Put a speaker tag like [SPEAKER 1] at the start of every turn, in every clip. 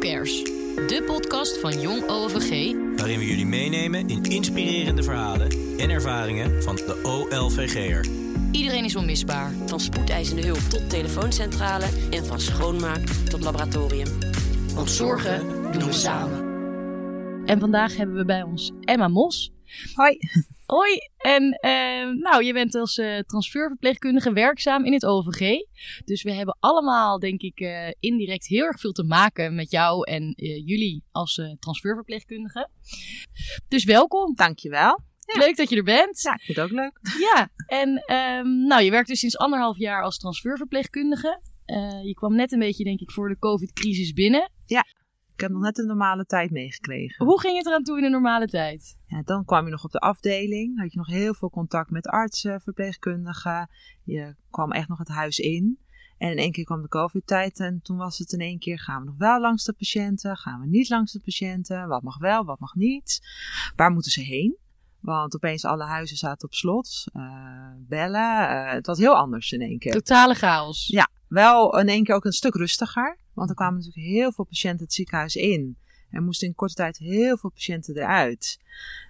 [SPEAKER 1] Cares? De podcast van Jong OVG
[SPEAKER 2] waarin we jullie meenemen in inspirerende verhalen en ervaringen van de OLVG'er.
[SPEAKER 1] Iedereen is onmisbaar.
[SPEAKER 3] Van spoedeisende hulp tot telefooncentrale en van schoonmaak tot laboratorium.
[SPEAKER 1] Want zorgen doen we samen.
[SPEAKER 4] En vandaag hebben we bij ons Emma Mos.
[SPEAKER 5] Hoi.
[SPEAKER 4] Hoi. En eh, nou, je bent als eh, transferverpleegkundige werkzaam in het OVG. Dus we hebben allemaal, denk ik, eh, indirect heel erg veel te maken met jou en eh, jullie als transferverpleegkundige. Dus welkom.
[SPEAKER 5] Dankjewel. Ja.
[SPEAKER 4] Leuk dat je er bent.
[SPEAKER 5] Ja, ik vind het ook leuk.
[SPEAKER 4] Ja, en ehm, nou, je werkt dus sinds anderhalf jaar als transferverpleegkundige. Je kwam net een beetje, denk ik, voor de COVID-crisis binnen.
[SPEAKER 5] Ik heb nog net een normale tijd meegekregen.
[SPEAKER 4] Hoe ging het eraan toe in de normale tijd?
[SPEAKER 5] Ja, dan kwam je nog op de afdeling. Had je nog heel veel contact met artsen, verpleegkundigen. Je kwam echt nog het huis in. En in één keer kwam de COVID-tijd en toen was het in één keer: gaan we nog wel langs de patiënten? Gaan we niet langs de patiënten? Wat mag wel, wat mag niet? Waar moeten ze heen? Want opeens alle huizen zaten op slot. Eh, bellen. eh, het was heel anders in één keer.
[SPEAKER 4] Totale chaos.
[SPEAKER 5] Ja, wel in één keer ook een stuk rustiger. Want er kwamen natuurlijk heel veel patiënten het ziekenhuis in. Er moesten in korte tijd heel veel patiënten eruit.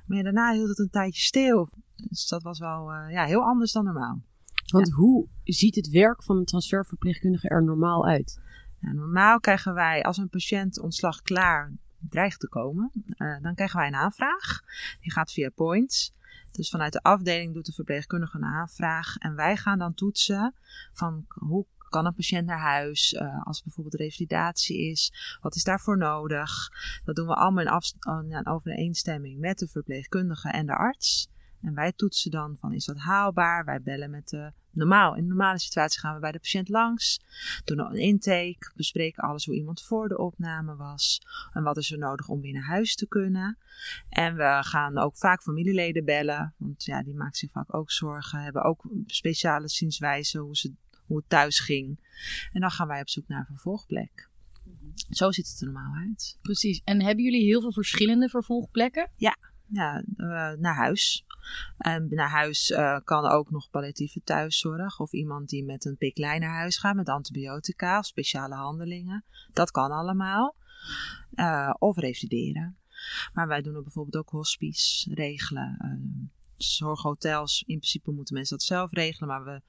[SPEAKER 5] Maar ja, daarna hield het een tijdje stil. Dus dat was wel eh, ja, heel anders dan normaal.
[SPEAKER 3] Want hoe ziet het werk van een transferverpleegkundige er normaal uit?
[SPEAKER 5] Ja, normaal krijgen wij, als een patiënt ontslag klaar dreigt te komen, eh, dan krijgen wij een aanvraag. Die gaat via points. Dus vanuit de afdeling doet de verpleegkundige een aanvraag. En wij gaan dan toetsen van hoe kan een patiënt naar huis? eh, als bijvoorbeeld revalidatie is, wat is daarvoor nodig? Dat doen we allemaal in, in overeenstemming met de verpleegkundige en de arts. En wij toetsen dan van is dat haalbaar? Wij bellen met de normaal. In de normale situatie gaan we bij de patiënt langs, doen een intake, bespreken alles hoe iemand voor de opname was en wat is er nodig om weer naar huis te kunnen. En we gaan ook vaak familieleden bellen, want ja, die maken zich vaak ook zorgen, hebben ook speciale zienswijze hoe, ze, hoe het thuis ging. En dan gaan wij op zoek naar een vervolgplek. Zo ziet het er normaal uit.
[SPEAKER 4] Precies. En hebben jullie heel veel verschillende vervolgplekken?
[SPEAKER 5] Ja, eh, naar huis. En naar huis eh, kan ook nog palliatieve thuiszorg. Of iemand die met een piklijn naar huis gaat met antibiotica of speciale handelingen. Dat kan allemaal. Eh, of revalideren. Maar wij doen er bijvoorbeeld ook hospice regelen. eh, zorghotels, in principe moeten mensen dat zelf regelen, maar we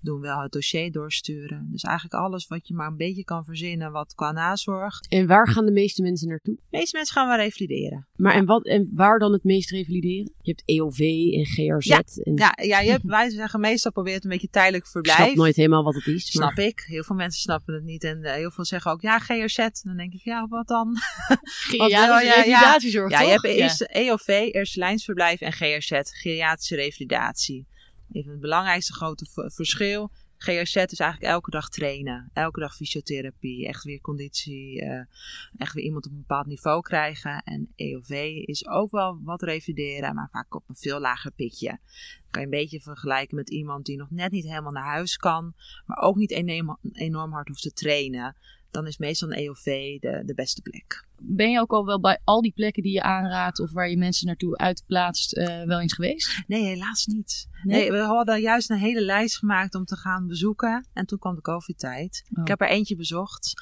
[SPEAKER 5] doen wel het dossier doorsturen. Dus eigenlijk alles wat je maar een beetje kan verzinnen wat qua nazorg.
[SPEAKER 3] En waar gaan de meeste mensen naartoe?
[SPEAKER 5] De meeste mensen gaan we revalideren.
[SPEAKER 3] Maar en, wat, en waar dan het meest revalideren? Je hebt EOV en GRZ.
[SPEAKER 5] Ja,
[SPEAKER 3] en
[SPEAKER 5] Ja, ja je hebt, wij zeggen meestal probeert een beetje tijdelijk
[SPEAKER 3] ik
[SPEAKER 5] verblijf.
[SPEAKER 3] snap nooit helemaal wat het is. maar-
[SPEAKER 5] Snap ik. Heel veel mensen snappen het niet. En eh, heel veel zeggen ook, ja, GRZ. Dan denk ik, ja, wat dan? Wel, ja, ja.
[SPEAKER 4] revalidatiezorg,
[SPEAKER 5] ja, je hebt eerst EOV, eerste lijnsverblijf en GRZ, geriatrische revalidatie. Even het belangrijkste grote verschil. GRZ is eigenlijk elke dag trainen. Elke dag fysiotherapie. Echt weer conditie. eh, echt weer iemand op een bepaald niveau krijgen. En EOV is ook wel wat revalideren, maar vaak op een veel lager pitje. Dat kan je een beetje vergelijken met iemand die nog net niet helemaal naar huis kan. Maar ook niet enorm hard hoeft te trainen. Dan is meestal een EOV de, de beste plek.
[SPEAKER 4] Ben je ook al wel bij al die plekken die je aanraadt of waar je mensen naartoe uitplaatst eh, wel eens geweest?
[SPEAKER 5] Nee, helaas niet.
[SPEAKER 4] Nee?
[SPEAKER 5] Nee? we hadden juist een hele lijst gemaakt om te gaan bezoeken. En toen kwam de COVID-tijd.
[SPEAKER 4] Oh.
[SPEAKER 5] Ik heb er eentje bezocht.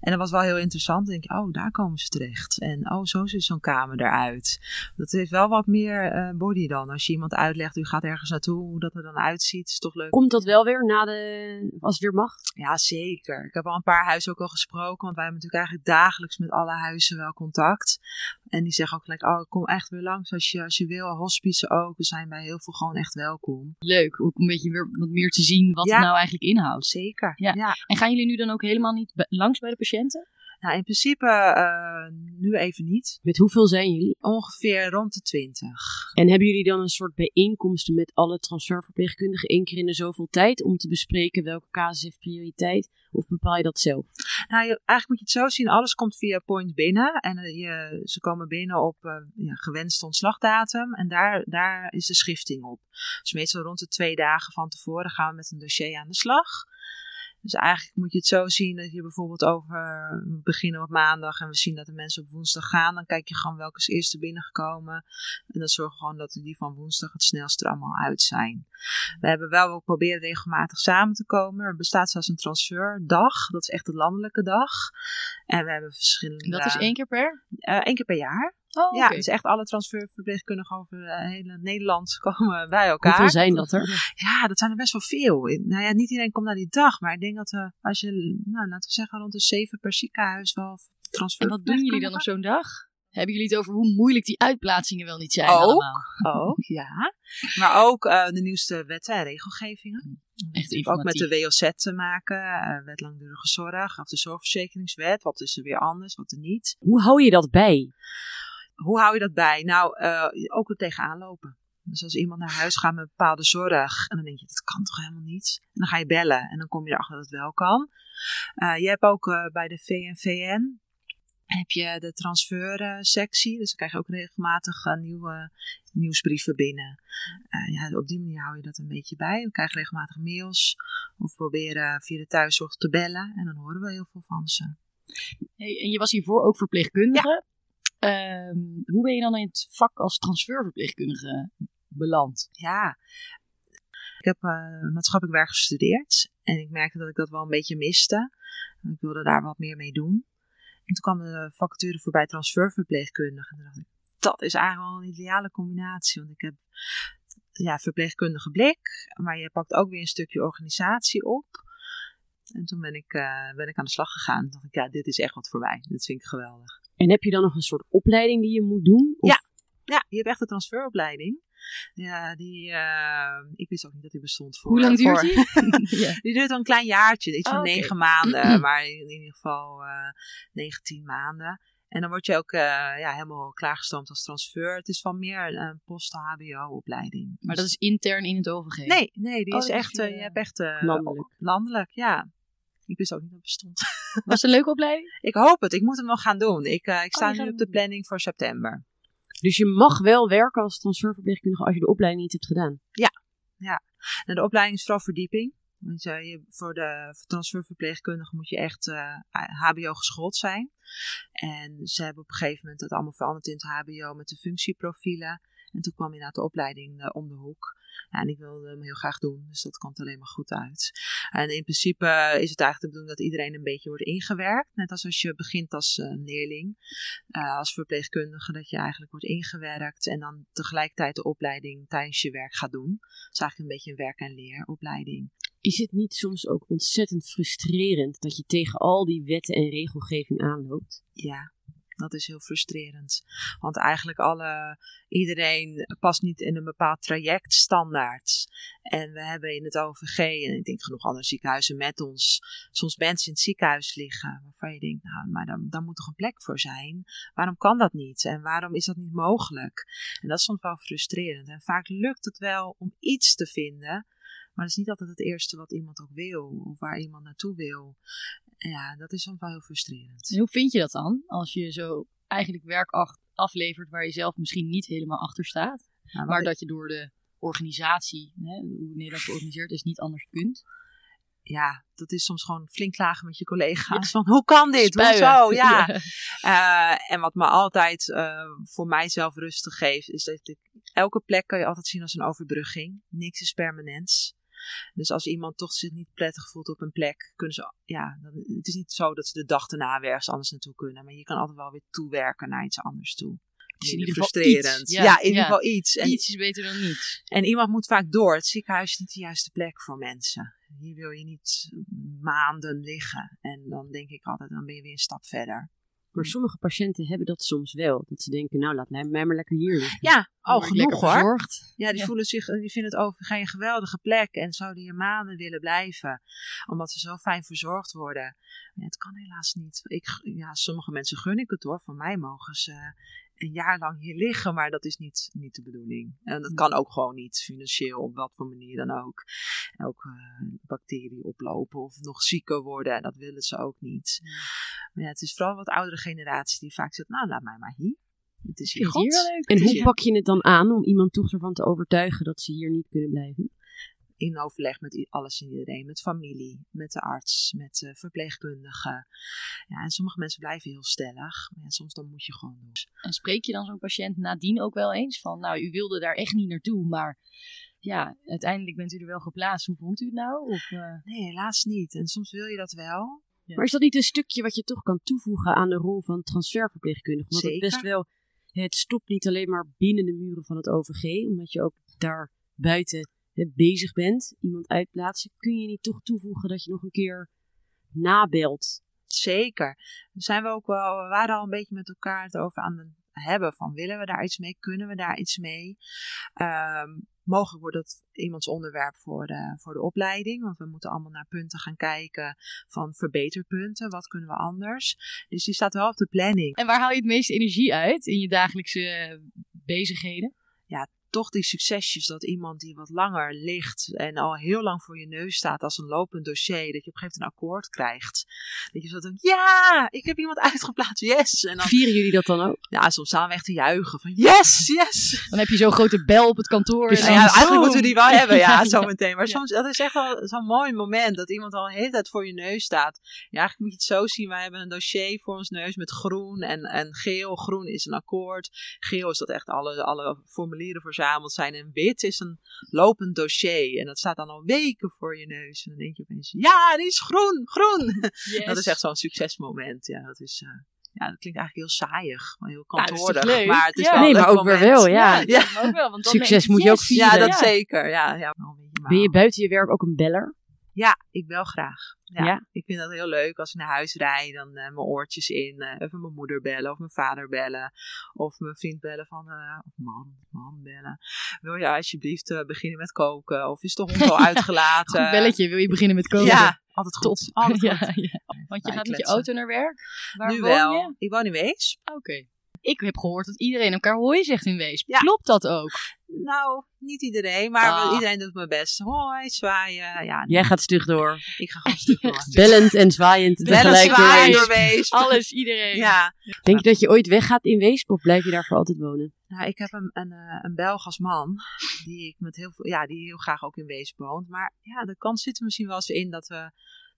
[SPEAKER 5] En dat was wel heel interessant. Dan denk je, oh, daar komen ze terecht. En oh, zo ziet zo'n kamer eruit. Dat heeft wel wat meer eh, body dan. Als je iemand uitlegt, u gaat ergens naartoe, hoe dat er dan uitziet, is toch leuk.
[SPEAKER 3] Komt dat wel weer na de, als het weer mag?
[SPEAKER 5] Ja, zeker. Ik heb al een paar huizen ook al gesproken. Want wij hebben natuurlijk eigenlijk dagelijks met alle huizen wel contact. En die zeggen ook gelijk, oh, kom echt weer langs als je, als je wil. Hospice ook. We zijn bij heel veel gewoon echt welkom.
[SPEAKER 4] Leuk, ook een beetje weer wat meer te zien wat
[SPEAKER 5] Ja.
[SPEAKER 4] het nou eigenlijk inhoudt.
[SPEAKER 5] Zeker.
[SPEAKER 4] Ja.
[SPEAKER 5] ja.
[SPEAKER 4] En gaan jullie nu dan ook helemaal niet langs bij de patiënten?
[SPEAKER 5] Nou, in principe eh, nu even niet.
[SPEAKER 3] Met hoeveel zijn jullie?
[SPEAKER 5] Ongeveer rond de 20.
[SPEAKER 3] En hebben jullie dan een soort bijeenkomsten met alle transferverpleegkundigen één keer in de zoveel tijd om te bespreken welke casus heeft prioriteit? Of bepaal je dat zelf?
[SPEAKER 5] Nou, je, eigenlijk moet je het zo zien, alles komt via Point binnen. En eh, je, ze komen binnen op eh, ja, gewenste ontslagdatum. En daar, daar is de schifting op. Dus meestal rond de twee dagen van tevoren gaan we met een dossier aan de slag. Dus eigenlijk moet je het zo zien dat je bijvoorbeeld over, we beginnen op maandag en we zien dat de mensen op woensdag gaan. Dan kijk je gewoon welke is eerste binnengekomen. En dan zorgen we gewoon dat die van woensdag het snelst er allemaal uit zijn. We hebben wel, we proberen regelmatig samen te komen. Er bestaat zelfs een transferdag. Dat is echt de landelijke dag. En we hebben verschillende...
[SPEAKER 4] Dat is één keer per?
[SPEAKER 5] Uh, één keer per jaar.
[SPEAKER 4] Oh,
[SPEAKER 5] Ja, dus echt alle transferverpleegkundigen over uh, heel Nederland komen bij elkaar.
[SPEAKER 3] Hoeveel zijn dat er?
[SPEAKER 5] Ja, dat zijn er best wel veel. Nou ja, niet iedereen komt naar die dag, maar ik denk dat we, als je, nou, laten we zeggen, rond de zeven per ziekenhuis wel transfer.
[SPEAKER 4] En wat doen jullie dan op zo'n dag? Hebben jullie het over hoe moeilijk die uitplaatsingen wel niet zijn
[SPEAKER 5] Ook.
[SPEAKER 4] allemaal?
[SPEAKER 5] Ook, ja. Maar ook uh, de nieuwste wetten en regelgevingen.
[SPEAKER 4] Echt
[SPEAKER 5] ook met de WOZ te maken, uh, wet langdurige zorg, of de zorgverzekeringswet. Wat is er weer anders, wat er niet.
[SPEAKER 3] Hoe hou je dat bij?
[SPEAKER 5] Hoe hou je dat bij? Nou, uh, ook er tegenaan lopen. Dus als iemand naar huis gaat met bepaalde zorg, en dan denk je, dat kan toch helemaal niet? En dan ga je bellen en dan kom je erachter dat het wel kan. Uh, je hebt ook uh, bij de VNVN, heb je de transfersectie. Dus dan krijg je ook regelmatig uh, nieuwe nieuwsbrieven binnen. Uh, ja, op die manier hou je dat een beetje bij. We krijgen regelmatig mails of proberen via de thuiszorg te bellen. En dan horen we heel veel van ze.
[SPEAKER 4] Hey, en je was hiervoor ook verpleegkundige. Ja. Uh, hoe ben je dan in het vak als transferverpleegkundige beland?
[SPEAKER 5] Ja, ik heb uh, maatschappelijk werk gestudeerd. En ik merkte dat ik dat wel een beetje miste. Ik wilde daar wat meer mee doen. En toen kwam de vacature voorbij transferverpleegkundige. En toen dacht ik, dat is eigenlijk wel een ideale combinatie. Want ik heb ja, verpleegkundige blik, maar je pakt ook weer een stukje organisatie op. En toen ben ik, uh, ben ik aan de slag gegaan. Toen dacht ik, ja, dit is echt wat voor mij. Dit vind ik geweldig.
[SPEAKER 3] En heb je dan nog een soort opleiding die je moet doen?
[SPEAKER 5] Of? Ja. ja, je hebt echt een transferopleiding. Ja, die, uh, ik wist ook niet dat die bestond voor.
[SPEAKER 4] Hoe lang duurt
[SPEAKER 5] voor,
[SPEAKER 4] die?
[SPEAKER 5] ja. Die duurt al een klein jaartje, iets van
[SPEAKER 4] Oh,
[SPEAKER 5] negen maanden, maar in, ieder geval uh, 19 maanden. En dan word je ook uh, ja, helemaal klaargestoomd als transfer. Het is van meer een post-HBO-opleiding.
[SPEAKER 4] Maar dat is intern in het OVG?
[SPEAKER 5] Nee, nee die
[SPEAKER 4] Oh,
[SPEAKER 5] is echt, uh,
[SPEAKER 4] je-
[SPEAKER 5] hebt echt uh,
[SPEAKER 3] Landelijk.
[SPEAKER 5] landelijk, ja. Ik wist ook niet dat het bestond.
[SPEAKER 4] Was het een leuke opleiding?
[SPEAKER 5] ik hoop het, ik moet hem nog gaan doen. Ik, ik sta
[SPEAKER 4] je
[SPEAKER 5] nu op de planning voor september.
[SPEAKER 3] Dus je mag wel werken als transferverpleegkundige als je de opleiding niet hebt gedaan.
[SPEAKER 5] Nou, de opleiding is vooral verdieping. Want je, voor de transferverpleegkundige moet je echt uh, HBO geschoold zijn. En ze hebben op een gegeven moment dat allemaal veranderd in het HBO met de functieprofielen. En toen kwam inderdaad de opleiding uh, om de hoek. Ja, en ik wilde hem heel graag doen, dus dat komt alleen maar goed uit. En in principe is het eigenlijk de bedoeling dat iedereen een beetje wordt ingewerkt. Net als als je begint als uh, leerling, uh, als verpleegkundige, dat je eigenlijk wordt ingewerkt. En dan tegelijkertijd de opleiding tijdens je werk gaat doen. Het is eigenlijk een beetje een werk- en leeropleiding.
[SPEAKER 3] Is het niet soms ook ontzettend frustrerend dat je tegen al die wetten en regelgeving aanloopt?
[SPEAKER 5] Ja, dat is heel frustrerend. Want eigenlijk alle, iedereen past niet in een bepaald traject standaard. En we hebben in het OVG, en ik denk genoeg andere ziekenhuizen met ons, soms mensen in het ziekenhuis liggen. Waarvan je denkt, nou, maar daar, daar moet toch een plek voor zijn? Waarom kan dat niet? En waarom is dat niet mogelijk? En dat is soms wel frustrerend. En vaak lukt het wel om iets te vinden. Maar dat is niet altijd het eerste wat iemand ook wil. Of waar iemand naartoe wil. Ja, dat is soms wel heel frustrerend.
[SPEAKER 4] En hoe vind je dat dan? Als je zo eigenlijk werk af- aflevert waar je zelf misschien niet helemaal achter staat.
[SPEAKER 5] Nou,
[SPEAKER 4] Maar dat je door de organisatie, hè, hoe Nederland georganiseerd is, niet anders kunt.
[SPEAKER 5] ja, dat is soms gewoon flink klagen met je collega's. Van hoe kan dit? Hoezo? Ja. Uh, en wat me altijd uh, voor mijzelf rustig geeft, is dat ik elke plek kan je altijd zien als een overbrugging. Niks is permanents. Dus als iemand toch zich niet prettig voelt op een plek, kunnen ze, ja, dan, het is niet zo dat ze de dag erna ergens anders naartoe kunnen. Maar je kan altijd wel weer toewerken naar iets anders toe.
[SPEAKER 4] is in
[SPEAKER 5] Minder
[SPEAKER 4] ieder geval
[SPEAKER 5] frustrerend.
[SPEAKER 4] iets.
[SPEAKER 5] Ja,
[SPEAKER 4] Ja,
[SPEAKER 5] in ieder
[SPEAKER 4] ja.
[SPEAKER 5] geval iets. En,
[SPEAKER 4] Iets is beter dan niets.
[SPEAKER 5] en iemand moet vaak door. Het ziekenhuis is niet de juiste plek voor mensen. Hier wil je niet maanden liggen. En dan denk ik altijd, dan ben je weer een stap verder.
[SPEAKER 3] Maar sommige patiënten hebben dat soms wel. Dat ze denken, nou laat mij maar lekker hier liggen.
[SPEAKER 5] Ja,
[SPEAKER 4] Dan
[SPEAKER 5] oh genoeg hoor.
[SPEAKER 4] verzorgd.
[SPEAKER 5] Ja, die
[SPEAKER 4] Ja.
[SPEAKER 5] voelen zich, die vinden het OVG een geweldige plek en zouden hier maanden willen blijven. Omdat ze zo fijn verzorgd worden. Ja, het kan helaas niet. Ik, ja, sommige mensen gun ik het hoor. Voor mij mogen ze een jaar lang hier liggen, maar dat is niet, niet de bedoeling. En dat kan ook gewoon niet, financieel, op wat voor manier dan ook. Ook uh, bacteriën oplopen of nog zieker worden, dat willen ze ook niet. Maar ja, het is vooral wat oudere generatie die vaak zegt, nou laat mij maar hier. Het is hier goed.
[SPEAKER 4] leuk?
[SPEAKER 3] En hoe pak je het dan aan om iemand toch ervan te overtuigen dat ze hier niet kunnen blijven?
[SPEAKER 5] In overleg met alles en iedereen. Met familie, met de arts, met de verpleegkundige. Ja, en sommige mensen blijven heel stellig. Maar ja, soms dan moet je gewoon doen.
[SPEAKER 4] En spreek je dan zo'n patiënt nadien ook wel eens van, nou, u wilde daar echt niet naartoe, maar ja, uiteindelijk bent u er wel geplaatst. Hoe vond u het nou? Of, eh,
[SPEAKER 5] Nee, helaas niet. En soms wil je dat wel.
[SPEAKER 3] Maar is dat niet een stukje wat je toch kan toevoegen aan de rol van transferverpleegkundige? Want het
[SPEAKER 5] Zeker.
[SPEAKER 3] best wel, het stopt niet alleen maar binnen de muren van het OVG, omdat je ook daar buiten hè, bezig bent, iemand uitplaatsen. Kun je niet toch toevoegen dat je nog een keer nabelt?
[SPEAKER 5] Zeker. Zijn we ook wel, we waren al een beetje met elkaar het over aan het hebben van willen we daar iets mee, kunnen we daar iets mee. Ehm, mogelijk wordt dat iemands onderwerp voor de, voor de opleiding, want we moeten allemaal naar punten gaan kijken van verbeterpunten, wat kunnen we anders. Dus die staat wel op de planning.
[SPEAKER 4] En waar haal je het meeste energie uit in je dagelijkse bezigheden?
[SPEAKER 5] Toch die succesjes dat iemand die wat langer ligt en al heel lang voor je neus staat als een lopend dossier, dat je op een gegeven moment een akkoord krijgt. Dat je zo denkt, ja, ik heb iemand uitgeplaatst, yes. En dan,
[SPEAKER 3] Vieren jullie dat dan ook?
[SPEAKER 5] ja, soms staan we echt te juichen van, yes, yes.
[SPEAKER 4] Dan heb je zo'n grote bel op het kantoor. en
[SPEAKER 5] ja, eigenlijk moeten we die wel hebben, ja, zo meteen. Maar soms, dat is echt wel zo'n mooi moment dat iemand al een hele tijd voor je neus staat. Ja, eigenlijk moet je het zo zien, wij hebben een dossier voor ons neus met groen en, en geel. Groen is een akkoord. Geel is dat echt alle, alle formulieren verzameld zijn. En wit is een lopend dossier. En dat staat dan al weken voor je neus. En dan denk je opeens, ja, die is groen, groen.
[SPEAKER 4] Yes.
[SPEAKER 5] Dat is echt zo'n succesmoment. Ja, dat is... eh, ja, dat klinkt eigenlijk heel saaiig, maar heel
[SPEAKER 4] leuk?
[SPEAKER 5] maar het is
[SPEAKER 4] Ja.
[SPEAKER 5] wel
[SPEAKER 3] Nee, maar ook weer wel, ja.
[SPEAKER 5] ja.
[SPEAKER 4] Ja, ook wel, want dan
[SPEAKER 3] Succes
[SPEAKER 4] je,
[SPEAKER 3] moet je ook vieren.
[SPEAKER 5] Ja, dat
[SPEAKER 4] Ja.
[SPEAKER 5] zeker. Ja, ja, wel een beetje
[SPEAKER 3] Ben je buiten je werk ook een beller?
[SPEAKER 5] Ja, ik bel graag. Ja,
[SPEAKER 3] Ja?
[SPEAKER 5] Ik vind dat heel leuk als ik naar huis rijd, dan eh, mijn oortjes in, eh, even mijn moeder bellen of mijn vader bellen of mijn vriend bellen van, eh, of man, man bellen. Wil je alsjeblieft beginnen met koken of is de hond al uitgelaten?
[SPEAKER 4] Goed belletje, wil je beginnen met koken?
[SPEAKER 5] Ja, altijd
[SPEAKER 4] Top.
[SPEAKER 5] goed. Altijd
[SPEAKER 4] Ja,
[SPEAKER 5] goed.
[SPEAKER 4] ja. Want je gaat met je auto naar werk? Waar
[SPEAKER 5] nu
[SPEAKER 4] woon
[SPEAKER 5] wel.
[SPEAKER 4] je?
[SPEAKER 5] Ik woon in Wees.
[SPEAKER 4] Oké. Ik heb gehoord dat iedereen elkaar hooi zegt in Wees.
[SPEAKER 5] Ja.
[SPEAKER 4] Klopt dat ook?
[SPEAKER 5] Nou, niet iedereen, maar
[SPEAKER 4] Ah.
[SPEAKER 5] iedereen doet mijn best. Hoi, zwaaien. Ja,
[SPEAKER 3] Jij gaat stug door.
[SPEAKER 5] ik ga gewoon stuk door.
[SPEAKER 3] Bellend en zwaaiend tegelijk door Weesp.
[SPEAKER 5] door Wees.
[SPEAKER 4] Alles, iedereen.
[SPEAKER 5] Ja,
[SPEAKER 3] Denk je dat je ooit weggaat in Weesp of blijf je daar voor altijd wonen?
[SPEAKER 5] Nou, ik heb een, een, eh, een Belg als man, die ik met heel veel, ja, die heel graag ook in Wees woont. Maar ja, de kans zit er misschien wel eens in dat we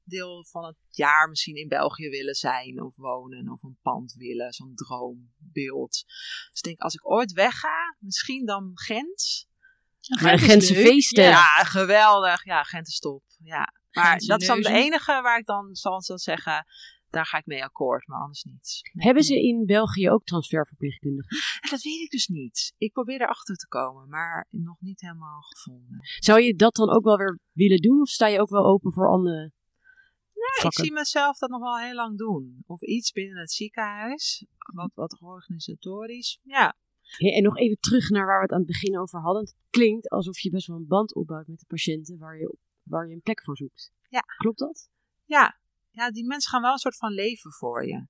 [SPEAKER 5] deel van het jaar misschien in België willen zijn of wonen of een pand willen, zo'n droombeeld. Dus ik denk, als ik ooit wegga, misschien dan Gent.
[SPEAKER 3] Maar Gentse feesten.
[SPEAKER 4] Ja.
[SPEAKER 5] Geweldig. Ja, Gent is top. Ja. Maar
[SPEAKER 4] Gentse
[SPEAKER 5] dat is dan de enige waar ik dan zal zeggen, daar ga ik mee akkoord, maar anders niet. Nee.
[SPEAKER 3] Hebben ze in België ook transferverpleegkundigen?
[SPEAKER 5] En dat weet ik dus niet. Ik probeer erachter te komen, maar nog niet helemaal gevonden.
[SPEAKER 3] Zou je dat dan ook wel weer willen doen of sta je ook wel open voor andere
[SPEAKER 5] Ja, ik zie mezelf dat nog wel heel lang doen. Of iets binnen het ziekenhuis, wat, wat organisatorisch. Ja,
[SPEAKER 3] Hey, en nog even terug naar waar we het aan het begin over hadden. Het klinkt alsof je best wel een band opbouwt met de patiënten waar je, waar je een plek voor zoekt.
[SPEAKER 5] Ja.
[SPEAKER 3] Klopt dat?
[SPEAKER 5] ja. Ja, die mensen gaan wel een soort van leven voor je.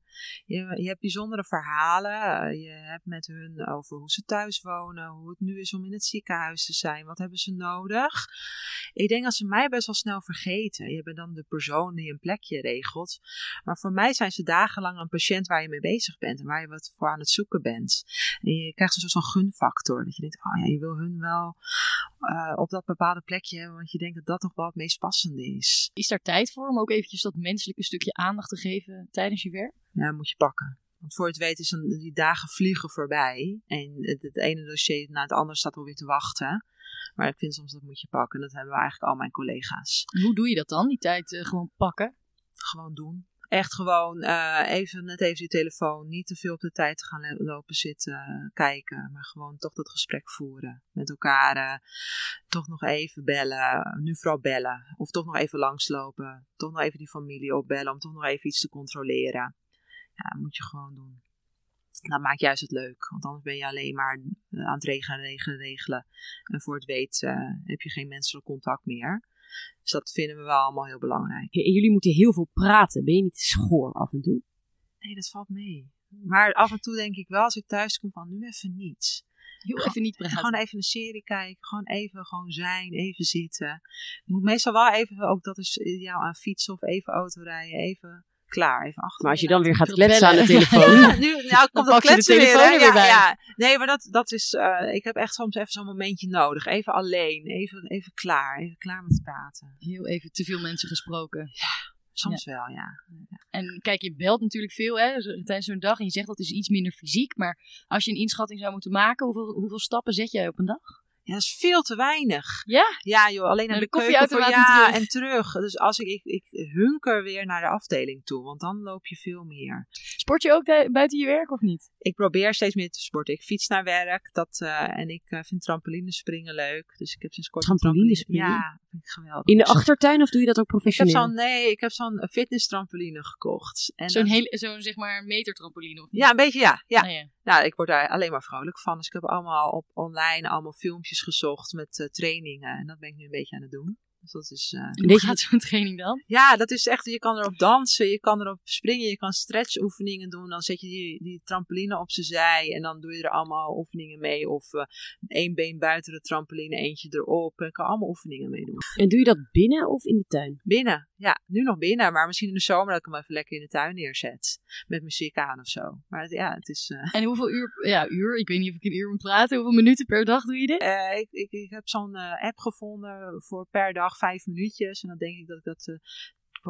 [SPEAKER 5] Je, je hebt bijzondere verhalen. eh, Je hebt met hun over hoe ze thuis wonen, hoe het nu is om in het ziekenhuis te zijn. Wat hebben ze nodig? Ik denk dat ze mij best wel snel vergeten. Je bent dan de persoon die een plekje regelt. Maar voor mij zijn ze dagenlang een patiënt waar je mee bezig bent en waar je wat voor aan het zoeken bent. En je krijgt een soort van gunfactor. Dat je denkt, oh ja, je wil hun wel eh, op dat bepaalde plekje hebben, want je denkt dat dat toch wel het meest passende is.
[SPEAKER 4] Is daar tijd voor om ook eventjes dat menselijke stukje aandacht te geven tijdens je werk?
[SPEAKER 5] Ja, moet je pakken. Want voor het weet is dan, die dagen vliegen voorbij. En het, het ene dossier na het andere staat alweer te wachten. Maar ik vind soms dat moet je pakken. Dat hebben we eigenlijk al mijn collega's.
[SPEAKER 4] Hoe doe je dat dan? Die tijd eh, gewoon pakken?
[SPEAKER 5] Gewoon doen. Echt gewoon eh, even, net even die telefoon. Niet te veel op de tijd te gaan lopen zitten kijken. Maar gewoon toch dat gesprek voeren. Met elkaar. eh, toch nog even bellen. Nu vooral bellen. Of toch nog even langslopen. Toch nog even die familie opbellen. Om toch nog even iets te controleren. Ja, dat moet je gewoon doen. Dat maakt juist het leuk. Want anders ben je alleen maar eh, aan het regelen, regelen, regelen. En voor het weet heb je geen menselijk contact meer. Dus dat vinden we wel allemaal heel belangrijk.
[SPEAKER 3] En jullie moeten heel veel praten. Ben je niet schoor af en toe?
[SPEAKER 5] Nee, dat valt mee. Maar af en toe denk ik wel als ik thuis kom van nu even niets.
[SPEAKER 4] Heel even niet praten.
[SPEAKER 5] Gewoon even een serie kijken. Gewoon even gewoon zijn. Even zitten. Ik moet meestal wel even, ook dat is ideaal aan fietsen of even autorijden. Even klaar. Even achter.
[SPEAKER 3] Maar als je dan weer gaat
[SPEAKER 4] Bellen.
[SPEAKER 3] kletsen aan de telefoon.
[SPEAKER 5] Ja, nu nou, komt dat kletsen weer.
[SPEAKER 4] telefoon
[SPEAKER 5] hè?
[SPEAKER 4] er weer
[SPEAKER 5] Ja,
[SPEAKER 4] bij.
[SPEAKER 5] ja. Nee, maar dat, dat is. eh, ik heb echt soms even zo'n momentje nodig. Even alleen, even, even klaar. Even klaar met praten.
[SPEAKER 4] Heel even te veel mensen gesproken.
[SPEAKER 5] Soms wel, ja.
[SPEAKER 4] En kijk, je belt natuurlijk veel hè, tijdens zo'n dag. En je zegt dat is iets minder fysiek. Maar als je een inschatting zou moeten maken, hoeveel, hoeveel stappen zet jij op een dag?
[SPEAKER 5] Ja, dat is veel te weinig.
[SPEAKER 4] Ja?
[SPEAKER 5] Ja, joh, alleen naar de,
[SPEAKER 4] de
[SPEAKER 5] keuken ja
[SPEAKER 4] en
[SPEAKER 5] en terug. Dus als ik, ik, ik hunker weer naar de afdeling toe, want dan loop je veel meer.
[SPEAKER 4] Sport je ook buiten je werk of niet?
[SPEAKER 5] Ik probeer steeds meer te sporten. Ik fiets naar werk dat, eh, en ik eh, vind trampolinespringen leuk. Dus ik heb sinds kort een
[SPEAKER 3] Trampolinespringen?
[SPEAKER 5] trampoline- Ja, vind ik geweldig.
[SPEAKER 3] In de achtertuin of doe je dat ook
[SPEAKER 5] Ik heb
[SPEAKER 3] professioneel?
[SPEAKER 5] zo'n, nee, ik heb zo'n fitness-trampoline gekocht. En
[SPEAKER 4] Zo'n hele, zo'n zeg maar metertrampoline of niet?
[SPEAKER 5] Ja, een beetje ja. ja.
[SPEAKER 4] Nou ja.
[SPEAKER 5] Nou, ik word daar alleen maar vrolijk van. Dus ik heb allemaal op online allemaal filmpjes gezocht met eh, trainingen. En dat ben ik nu een beetje aan het doen. Dus dat is, eh,
[SPEAKER 4] Hoe gaat zo'n training dan?
[SPEAKER 5] ja, dat is echt, je kan erop dansen, je kan erop springen, je kan stretchoefeningen doen. Dan zet je die, die trampoline op zijn zij en dan doe je er allemaal oefeningen mee. Of eh, één been buiten de trampoline, eentje erop. En kan allemaal oefeningen mee doen.
[SPEAKER 3] En doe je dat binnen of in de tuin?
[SPEAKER 5] Binnen, ja, nu nog binnen, maar misschien in de zomer dat ik hem even lekker in de tuin neerzet. Met muziek aan of zo. Maar het- ja, het is... eh,
[SPEAKER 4] En hoeveel uur, ja, uur, ik weet niet of ik een uur moet praten. Hoeveel minuten per dag doe je dit?
[SPEAKER 5] Eh, ik, ik, ik heb zo'n app gevonden voor per dag vijf minuutjes. En dan denk ik dat ik dat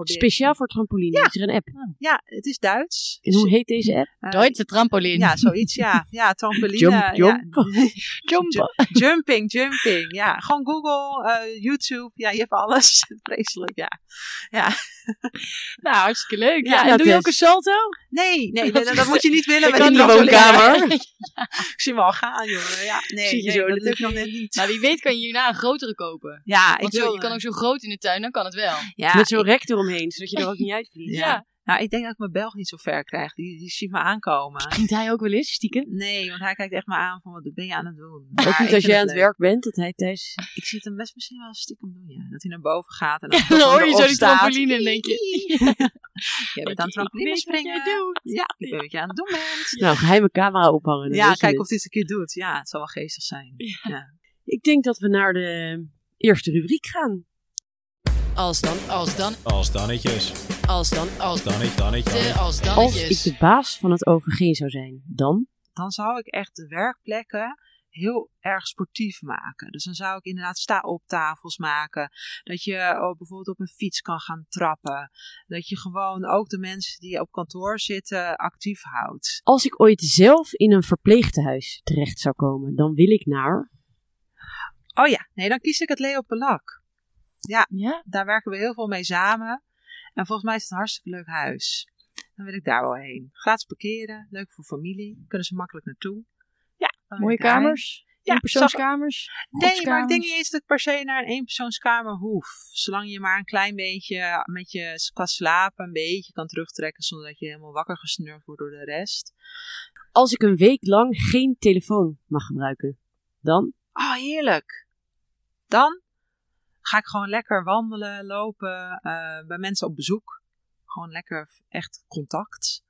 [SPEAKER 3] Speciaal voor trampoline is er een app.
[SPEAKER 5] Ja, het is Duits.
[SPEAKER 3] En hoe heet deze app?
[SPEAKER 5] Eh,
[SPEAKER 4] Duitse trampoline.
[SPEAKER 5] Ja, zoiets, ja. Ja, trampoline.
[SPEAKER 3] Jump,
[SPEAKER 5] ja.
[SPEAKER 3] jump.
[SPEAKER 4] Jump.
[SPEAKER 5] jumping, jumping. Ja, gewoon Google, eh, YouTube. Ja, je hebt alles. Vreselijk, ja. Ja.
[SPEAKER 4] Nou, hartstikke leuk. Ja,
[SPEAKER 5] Ja,
[SPEAKER 4] en doe je ook een salto?
[SPEAKER 5] Nee, nee, dat, dat moet je niet willen
[SPEAKER 4] kan
[SPEAKER 5] die
[SPEAKER 4] in de woonkamer.
[SPEAKER 5] Ik zie me al gaan, jongen. Ja, nee,
[SPEAKER 3] Zie je
[SPEAKER 5] nee,
[SPEAKER 3] zo,
[SPEAKER 5] dat lukt nog net niet.
[SPEAKER 4] Nou, wie weet kan je hierna een grotere kopen.
[SPEAKER 5] Ja,
[SPEAKER 4] Want
[SPEAKER 5] ik
[SPEAKER 4] zo,
[SPEAKER 5] wil...
[SPEAKER 4] je kan ook zo groot in de tuin, dan kan het wel.
[SPEAKER 5] ja,
[SPEAKER 3] Met zo'n rek eromheen, zodat je er ook niet uitvliegt.
[SPEAKER 5] Ja.
[SPEAKER 4] Ja.
[SPEAKER 5] Nou, ik denk dat ik mijn Belg niet zo ver krijg. Die, die ziet me aankomen.
[SPEAKER 4] Vindt hij ook wel eens, stiekem?
[SPEAKER 5] Nee, want hij kijkt echt maar aan van wat ben je aan het doen.
[SPEAKER 3] Ook niet als jij aan het
[SPEAKER 5] leuk.
[SPEAKER 3] werk bent, dat hij thuis...
[SPEAKER 5] Ik zie het hem best misschien wel stiekem doen, ja. Dat hij naar boven gaat en dan,
[SPEAKER 4] Dan hoor je zo die trampoline en denk je...
[SPEAKER 5] Jij bent aan het trampoline
[SPEAKER 4] Ik weet wat
[SPEAKER 5] springen.
[SPEAKER 4] jij doet.
[SPEAKER 5] Ja, ik weet wat je aan het doen bent.
[SPEAKER 3] Nou, geheime camera ophangen.
[SPEAKER 5] Ja, kijk of hij het een keer doet. Ja, het zal wel geestig zijn. Ja.
[SPEAKER 3] Ik denk dat we naar de eerste rubriek gaan.
[SPEAKER 1] Als dan, als dan,
[SPEAKER 2] Als dannetjes.
[SPEAKER 1] als dan, als
[SPEAKER 2] Dannetje, dannetje,
[SPEAKER 1] de,
[SPEAKER 2] dannetje.
[SPEAKER 1] als
[SPEAKER 3] Als ik
[SPEAKER 1] dannetjes.
[SPEAKER 3] de baas van het OVG zou zijn, dan...
[SPEAKER 5] Dan zou ik echt de werkplekken heel erg sportief maken. Dus dan zou ik inderdaad sta-op-tafels maken. Dat je oh, bijvoorbeeld op een fiets kan gaan trappen. Dat je gewoon ook de mensen die op kantoor zitten actief houdt.
[SPEAKER 3] Als ik ooit zelf in een verpleegtehuis terecht zou komen, dan wil ik naar...
[SPEAKER 5] Oh ja, nee, dan kies ik het Leopoldak. Ja,
[SPEAKER 4] Ja?
[SPEAKER 5] daar werken we heel veel mee samen. En volgens mij is het een hartstikke leuk huis. Dan wil ik daar wel heen. Gratis parkeren, leuk voor familie. Kunnen ze makkelijk naartoe. Ja,
[SPEAKER 4] Mooie kamers?
[SPEAKER 5] Ja,
[SPEAKER 4] Eenpersoonskamers?
[SPEAKER 5] Nee, maar ik denk niet eens dat ik per se naar een eenpersoonskamer hoef. Zolang je maar een klein beetje met je qua slapen een beetje kan terugtrekken zonder dat je helemaal wakker gesnurkt wordt door de rest.
[SPEAKER 3] Als ik een week lang geen telefoon mag gebruiken, dan...
[SPEAKER 5] Oh, heerlijk. Dan ga ik gewoon lekker wandelen, lopen, eh, bij mensen op bezoek. Gewoon lekker echt contact.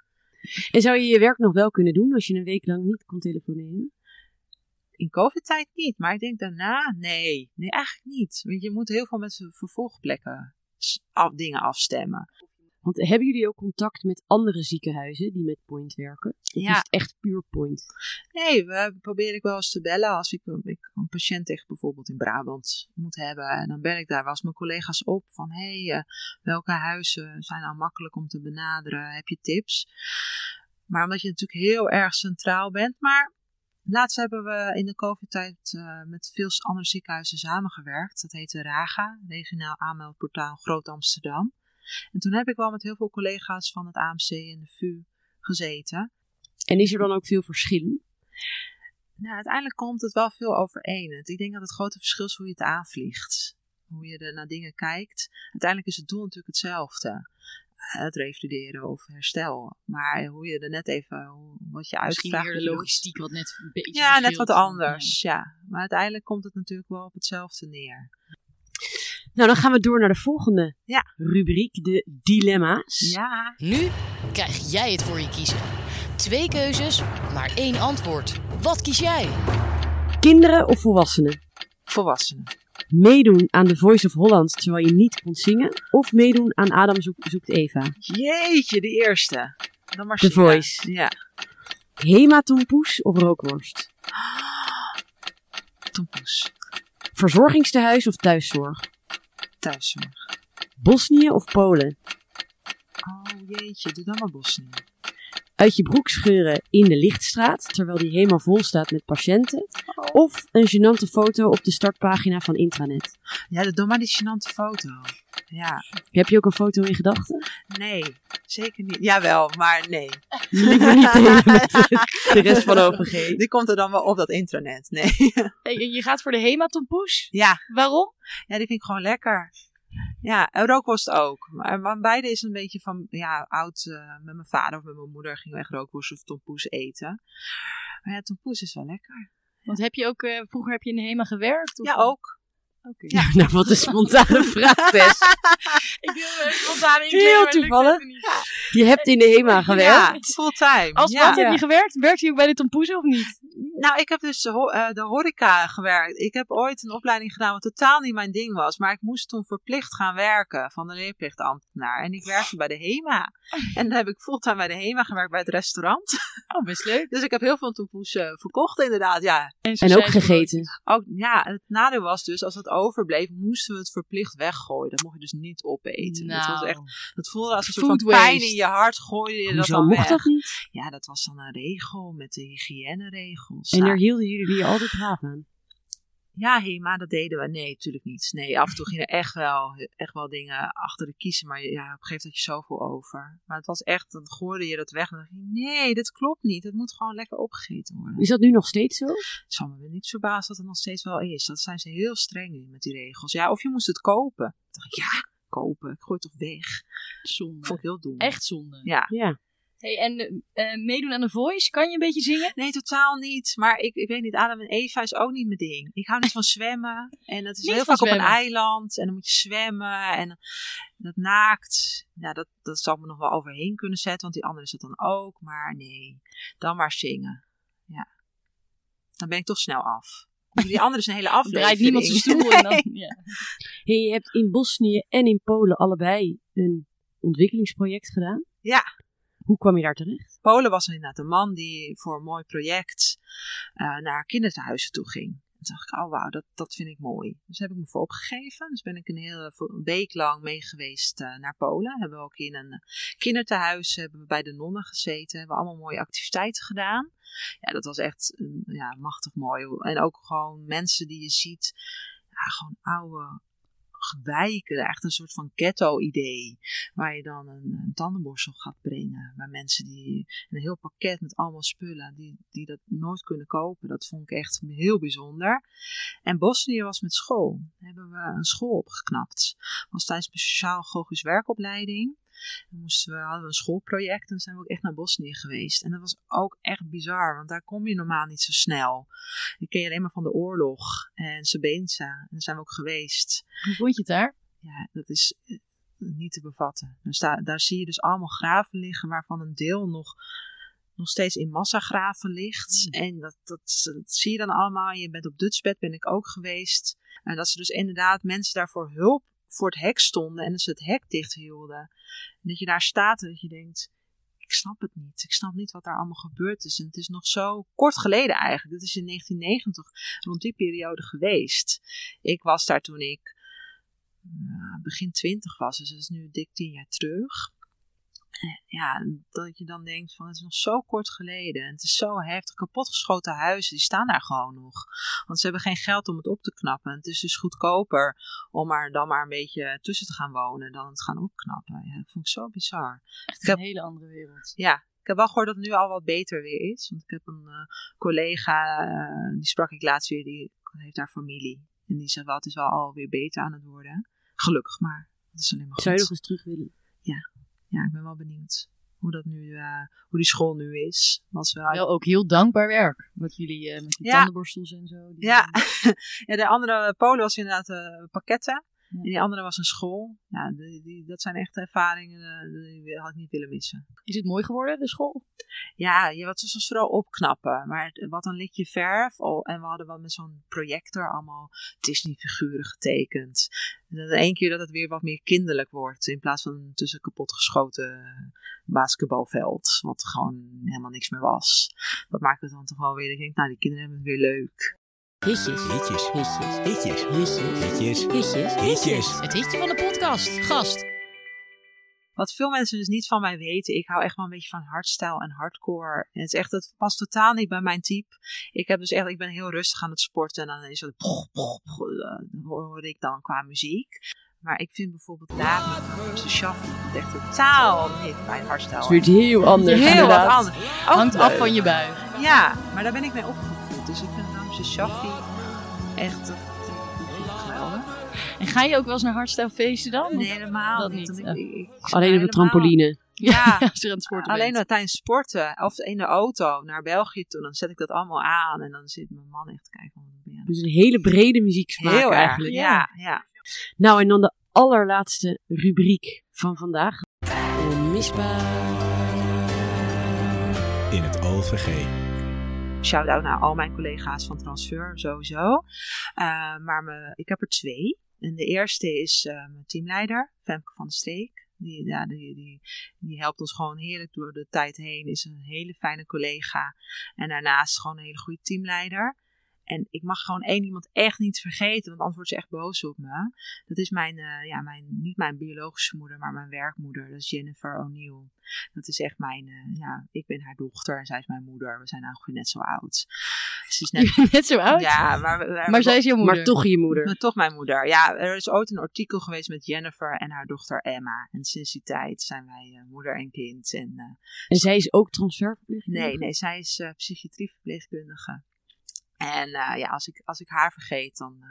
[SPEAKER 3] En zou je je werk nog wel kunnen doen als je een week lang niet kon telefoneren?
[SPEAKER 5] In covid-tijd niet, maar ik denk daarna, nee. Nee, eigenlijk niet. Want je moet heel veel met vervolgplekken af, dingen afstemmen.
[SPEAKER 3] Want hebben jullie ook contact met andere ziekenhuizen die met Point werken? Of
[SPEAKER 5] Ja.
[SPEAKER 3] is het echt puur Point?
[SPEAKER 5] Nee, we probeer ik wel eens te bellen als ik, een- ik een patiënt tegen bijvoorbeeld in Brabant moet hebben. En dan bel ik daar wel eens mijn collega's op van hé, hey, eh, welke huizen zijn nou makkelijk om te benaderen? Heb je tips? Maar omdat je natuurlijk heel erg centraal bent. Maar laatst hebben we in de COVID-tijd eh, met veel andere ziekenhuizen samengewerkt. Dat heette RAGA, Regionaal Aanmeldportaal Groot Amsterdam. En toen heb ik wel met heel veel collega's van het AMC en de VU gezeten.
[SPEAKER 3] En is er dan ook veel verschil?
[SPEAKER 5] Nou, uiteindelijk komt het wel veel overeen. Ik denk dat het grote verschil is hoe je het aanvliegt. Hoe je er naar dingen kijkt. Uiteindelijk is het doel natuurlijk hetzelfde. Eh, Het revalideren of herstel. Maar hoe je er net even, hoe- wat je
[SPEAKER 4] Misschien
[SPEAKER 5] uitvraagt.
[SPEAKER 4] de logistiek wat net een beetje
[SPEAKER 5] Ja, net wat anders. Ja. Maar uiteindelijk komt het natuurlijk wel op hetzelfde neer.
[SPEAKER 3] Nou, dan gaan we door naar de volgende
[SPEAKER 5] Ja.
[SPEAKER 3] rubriek, de dilemma's.
[SPEAKER 5] Ja.
[SPEAKER 1] Nu krijg jij het voor je kiezen. Twee keuzes, maar één antwoord. Wat kies jij?
[SPEAKER 3] Kinderen of volwassenen?
[SPEAKER 5] Volwassenen.
[SPEAKER 3] Meedoen aan The Voice of Holland terwijl je niet kon zingen? Of meedoen aan Adam zoekt, zoekt Eva?
[SPEAKER 5] Jeetje, de eerste. Dan maar
[SPEAKER 3] The
[SPEAKER 5] zingen.
[SPEAKER 3] Voice.
[SPEAKER 5] Ja.
[SPEAKER 3] Hematompoes of rookworst?
[SPEAKER 5] Tompoes.
[SPEAKER 3] Verzorgingstehuis of thuiszorg?
[SPEAKER 5] Thuiszorg.
[SPEAKER 3] Bosnië of Polen?
[SPEAKER 5] Oh jeetje, doe dan maar Bosnië.
[SPEAKER 3] Uit je broek scheuren in de lichtstraat, terwijl die helemaal vol staat met patiënten? Of een gênante foto op de startpagina van intranet?
[SPEAKER 5] Ja, doe maar die gênante foto. Ja,
[SPEAKER 3] Heb je ook een foto in gedachten?
[SPEAKER 5] nee, zeker niet. Jawel, maar nee.
[SPEAKER 3] Liever niet de, de rest van OVG.
[SPEAKER 5] Die komt er dan wel op dat intranet. Nee.
[SPEAKER 4] Hey, je gaat voor de hematompoes.
[SPEAKER 5] Ja,
[SPEAKER 4] Waarom?
[SPEAKER 5] ja, die vind ik gewoon lekker. Ja, en rookworst ook. Maar, maar beide is een beetje van, ja, oud. eh, met mijn vader of met mijn moeder gingen we echt rookworst of tompoes eten. Maar ja, tompoes is wel lekker.
[SPEAKER 4] Want heb je ook, eh, vroeger heb je in de HEMA gewerkt? Of?
[SPEAKER 5] Ja, ook. Ja.
[SPEAKER 3] Nou, wat een spontane vraagtest.
[SPEAKER 4] Ik wil spontaan
[SPEAKER 3] Heel
[SPEAKER 4] maar lukt
[SPEAKER 3] toevallig. Je hebt in de HEMA gewerkt.
[SPEAKER 5] Ja, fulltime.
[SPEAKER 4] Als
[SPEAKER 5] ja.
[SPEAKER 4] wat heb je gewerkt? Werkt je ook bij de tompoes of niet?
[SPEAKER 5] Nou, ik heb dus de, eh, de horeca gewerkt. Ik heb ooit een opleiding gedaan wat totaal niet mijn ding was. Maar ik moest toen verplicht gaan werken van de leerplichtambtenaar. En ik werkte bij de HEMA. En dan heb ik fulltime bij de HEMA gewerkt bij het restaurant.
[SPEAKER 4] Oh, best leuk.
[SPEAKER 5] Dus ik heb heel veel tompoes eh, verkocht inderdaad, ja.
[SPEAKER 3] En ook gegeten.
[SPEAKER 5] Ook, ja, het nadeel was dus, als het overbleef, moesten we het verplicht weggooien. Dat mocht je dus niet opeten. Dat, was
[SPEAKER 4] Nou.
[SPEAKER 5] echt, dat voelde als een soort van pijn in je hart, gooide je dat
[SPEAKER 3] Hoezo
[SPEAKER 5] dan
[SPEAKER 3] mocht
[SPEAKER 5] weg.
[SPEAKER 3] dat niet?
[SPEAKER 5] Ja, dat was dan een regel met de hygiëneregels.
[SPEAKER 3] En
[SPEAKER 5] Nou,
[SPEAKER 3] daar hielden jullie je altijd braaf aan.
[SPEAKER 5] Ja, HEMA, dat deden we. Nee, natuurlijk niet. Nee, af en toe gingen er echt wel, echt wel dingen achter de kiezen. Maar ja, op een gegeven moment had je zoveel over. Maar het was echt, dan gooide je dat weg. En dan dacht je, nee, dat klopt niet. Het moet gewoon lekker opgegeten worden.
[SPEAKER 3] Is dat nu nog steeds zo?
[SPEAKER 5] Het zal me niet verbazen dat het nog steeds wel is. Dat zijn ze heel streng in met die regels. Ja, of je moest het kopen. Dan dacht ik, ja, kopen. Ik gooi het toch weg.
[SPEAKER 4] Zonde.
[SPEAKER 5] Vond ik heel dom.
[SPEAKER 4] Echt zonde.
[SPEAKER 5] Ja.
[SPEAKER 3] Ja.
[SPEAKER 4] Hey, en eh, meedoen aan de Voice, kan je een beetje zingen?
[SPEAKER 5] Nee, totaal niet. Maar ik, ik weet niet, Adam en Eva is ook niet mijn ding. Ik hou niet van zwemmen. En dat is
[SPEAKER 4] Niet
[SPEAKER 5] heel vaak op een eiland. En dan moet je zwemmen. En dat naakt. Ja, dat, dat zou me nog wel overheen kunnen zetten. Want die andere is het dan ook. Maar nee, dan maar zingen. Ja. Dan ben ik toch snel af. Die andere is een hele aflevering.
[SPEAKER 4] Draait niemand zijn stoel en dan... Ja.
[SPEAKER 3] Hey, je hebt in Bosnië en in Polen allebei een ontwikkelingsproject gedaan.
[SPEAKER 5] Ja.
[SPEAKER 3] Hoe kwam je daar terecht?
[SPEAKER 5] Polen was inderdaad een man die voor een mooi project eh, naar kinderthuizen toe ging. Toen dacht ik, oh wauw, dat, dat vind ik mooi. Dus heb ik me voor opgegeven. Dus ben ik een hele week lang mee geweest eh, naar Polen. Hebben we ook in een eh, kinderthuis hebben we bij de nonnen gezeten. Hebben we allemaal mooie activiteiten gedaan. Ja, dat was echt mm, ja, machtig mooi. En ook gewoon mensen die je ziet. Ja, gewoon oude wijken. Echt een soort van ghetto-idee. Waar je dan een, tandenborstel gaat brengen. Waar mensen die een heel pakket met allemaal spullen die, die dat nooit kunnen kopen. Dat vond ik echt heel bijzonder. En Bosnië was met school. Hebben we een school opgeknapt. Was tijdens een sociaal-gogisch werkopleiding. Dan moesten we, hadden we een schoolproject en zijn we ook echt naar Bosnië geweest. En dat was ook echt bizar, want daar kom je normaal niet zo snel. Die ken je alleen maar van de oorlog en Srebrenica. En daar zijn we ook geweest
[SPEAKER 4] Hoe vond je het daar?
[SPEAKER 5] ja, dat is eh, niet te bevatten. Daar, daar zie je dus allemaal graven liggen waarvan een deel nog, nog steeds in massagraven ligt. En dat, dat, dat zie je dan allemaal. Je bent op Dutchbed, ben ik ook geweest. En dat ze dus inderdaad mensen daarvoor hulp voor het hek stonden en ze het hek dicht hielden. En dat je daar staat en dat je denkt, ik snap het niet. Ik snap niet wat daar allemaal gebeurd is. En het is nog zo kort geleden eigenlijk. Dit is in 1990, rond die periode geweest. Ik was daar toen ik ja, begin twintig was. Dus dat is nu dik tien jaar terug. Ja, dat je dan denkt van het is nog zo kort geleden. En het is zo heftig. Kapotgeschoten huizen, die staan daar gewoon nog. Want ze hebben geen geld om het op te knappen. En het is dus goedkoper om er dan maar een beetje tussen te gaan wonen dan het gaan opknappen. Ja, dat vond ik zo bizar.
[SPEAKER 4] Echt
[SPEAKER 5] heb-
[SPEAKER 4] een hele andere wereld.
[SPEAKER 5] Ja, ik heb wel gehoord dat het nu al wat beter weer is. Want ik heb een eh, collega, eh, die sprak ik laatst weer, die heeft daar familie. En die zegt wel, het is wel alweer beter aan het worden. Gelukkig maar. Dat is alleen maar
[SPEAKER 3] Zou je nog
[SPEAKER 5] goed.
[SPEAKER 3] eens terug willen?
[SPEAKER 5] Ja, ik ben wel benieuwd hoe dat nu, eh, hoe die school nu is. Was wel
[SPEAKER 4] Wel ook heel dankbaar werk. Wat jullie eh, met die
[SPEAKER 5] Ja.
[SPEAKER 4] tandenborstels en zo. die-
[SPEAKER 5] Ja. ja, de andere Polen was inderdaad eh, pakketten. En die andere was een school. Ja, die, die, dat zijn echt ervaringen eh, die had ik niet willen missen.
[SPEAKER 4] Is het mooi geworden, de school?
[SPEAKER 5] Ja, je wat was vooral opknappen. Maar wat een likje verf. Oh, en we hadden wel met zo'n projector allemaal Disney-figuren getekend. En dan één keer dat het weer wat meer kinderlijk wordt. In plaats van tussen kapotgeschoten basketbalveld. Wat gewoon helemaal niks meer was. Dat maakt het dan toch wel weer. Ik denk, nou, die kinderen hebben het weer leuk.
[SPEAKER 1] Hitjes.
[SPEAKER 2] Hitjes.
[SPEAKER 1] Hitjes.
[SPEAKER 2] Hitjes.
[SPEAKER 1] Hitjes.
[SPEAKER 2] Hitjes.
[SPEAKER 1] Hitjes.
[SPEAKER 2] Hitjes.
[SPEAKER 1] Het hitje van de podcast. Gast.
[SPEAKER 5] Wat veel mensen dus niet van mij weten, ik hou echt wel een beetje van hardstyle en hardcore. En het is echt, dat past totaal niet bij mijn type. Ik heb dus echt, ik ben heel rustig aan het sporten en dan is het, poch, poch, poch, eh, hoor ik dan qua muziek. Maar ik vind bijvoorbeeld met Ramse Shaffi echt totaal niet mijn hardstyle.
[SPEAKER 3] Het is weer heel anders.
[SPEAKER 5] heel
[SPEAKER 3] inderdaad.
[SPEAKER 5] wat anders. Ook
[SPEAKER 4] Hangt af van je buik.
[SPEAKER 5] Ja, maar daar ben ik mee opgevoed. Dus ik vind Shaffi echt geweldig.
[SPEAKER 4] En ga je ook wel eens naar hardstyle feesten dan?
[SPEAKER 5] Nee, helemaal
[SPEAKER 4] Dat
[SPEAKER 5] niet.
[SPEAKER 4] niet,
[SPEAKER 5] want ik- ik- ik-
[SPEAKER 3] Alleen op de trampoline.
[SPEAKER 5] Ja,
[SPEAKER 4] Als je aan het sporten
[SPEAKER 5] Alleen
[SPEAKER 4] bent.
[SPEAKER 5] tijdens sporten of in de auto naar België toe, dan zet ik dat allemaal aan en dan zit mijn man echt te kijken. Aan
[SPEAKER 3] Dus een hele brede muzieksmaak
[SPEAKER 5] Heel erg,
[SPEAKER 3] eigenlijk.
[SPEAKER 5] ja, ja.
[SPEAKER 3] Nou, en dan de allerlaatste rubriek van vandaag. Onmisbaar.
[SPEAKER 2] In het OVG.
[SPEAKER 5] Shout-out naar al mijn collega's van Transfer, sowieso. Eh, maar me, ik heb er twee. En de eerste is eh, mijn teamleider, Femke van de Streek. Die, die, die, die helpt ons gewoon heerlijk door de tijd heen. Is een hele fijne collega. En daarnaast gewoon een hele goede teamleider. En ik mag gewoon één iemand echt niet vergeten, want anders wordt ze echt boos op me. Dat is mijn, eh, ja, mijn, niet mijn biologische moeder, maar mijn werkmoeder. Dat is Jennifer O'Neill. Dat is echt mijn, eh, ja, ik ben haar dochter en zij is mijn moeder. We zijn ongeveer net zo oud. Ze is net,
[SPEAKER 4] Net zo oud.
[SPEAKER 5] ja, maar, we- we-
[SPEAKER 4] maar zij is je moeder.
[SPEAKER 3] Maar toch je moeder.
[SPEAKER 5] maar toch mijn moeder. Ja, er is ooit een artikel geweest met Jennifer en haar dochter Emma. En sinds die tijd zijn wij eh, moeder en kind. En, eh,
[SPEAKER 3] En zij is ook transferverpleegkundige?
[SPEAKER 5] nee, nee, zij is eh psychiatrieverpleegkundige. En eh, ja, als ik, als ik haar vergeet, dan, eh,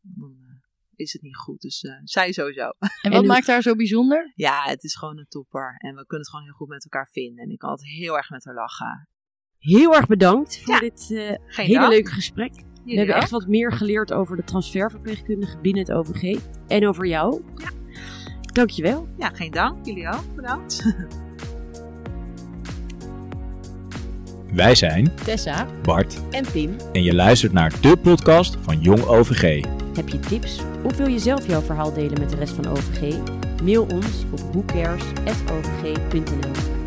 [SPEAKER 5] dan eh, is het niet goed. Dus eh, zij sowieso.
[SPEAKER 4] En wat maakt haar zo bijzonder?
[SPEAKER 5] ja, het is gewoon een topper. En we kunnen het gewoon heel goed met elkaar vinden. En ik kan altijd heel erg met haar lachen.
[SPEAKER 3] Heel erg bedankt voor
[SPEAKER 5] Ja.
[SPEAKER 3] dit eh, hele leuke gesprek. We
[SPEAKER 5] Jullie
[SPEAKER 3] hebben
[SPEAKER 5] ook?
[SPEAKER 3] echt wat meer geleerd over de transferverpleegkundige binnen het OVG. En over jou.
[SPEAKER 5] Ja.
[SPEAKER 3] Dankjewel.
[SPEAKER 5] Ja, geen dank. Jullie ook. Bedankt.
[SPEAKER 2] Wij zijn
[SPEAKER 4] Tessa.
[SPEAKER 2] Bart
[SPEAKER 3] En Pim,
[SPEAKER 2] en je luistert naar de podcast van Jong OVG.
[SPEAKER 3] heb je tips of wil je zelf jouw verhaal delen met de rest van OVG? Mail ons op whocares.ovg.nl